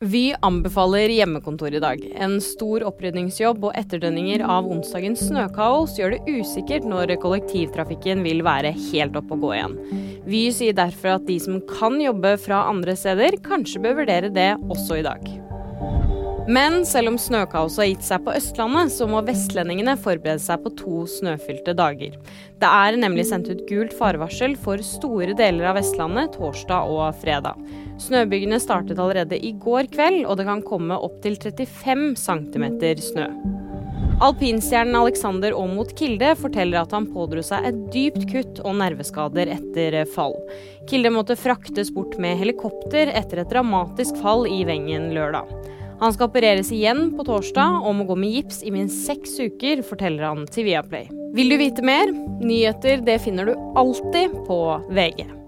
Vy anbefaler hjemmekontor i dag. En stor opprydningsjobb og etterdønninger av onsdagens snøkaos gjør det usikkert når kollektivtrafikken vil være helt oppe og gå igjen. Vy sier derfor at de som kan jobbe fra andre steder, kanskje bør vurdere det også i dag. Men selv om snøkaoset har gitt seg på Østlandet, så må vestlendingene forberede seg på to snøfylte dager. Det er nemlig sendt ut gult farevarsel for store deler av Vestlandet torsdag og fredag. Snøbygene startet allerede i går kveld, og det kan komme opptil 35 cm snø. Alpinstjernen Alexander Aamodt Kilde forteller at han pådro seg et dypt kutt og nerveskader etter fall. Kilde måtte fraktes bort med helikopter etter et dramatisk fall i Wengen lørdag. Han skal opereres igjen på torsdag og må gå med gips i minst seks uker, forteller han til Viaplay. Vil du vite mer? Nyheter det finner du alltid på VG.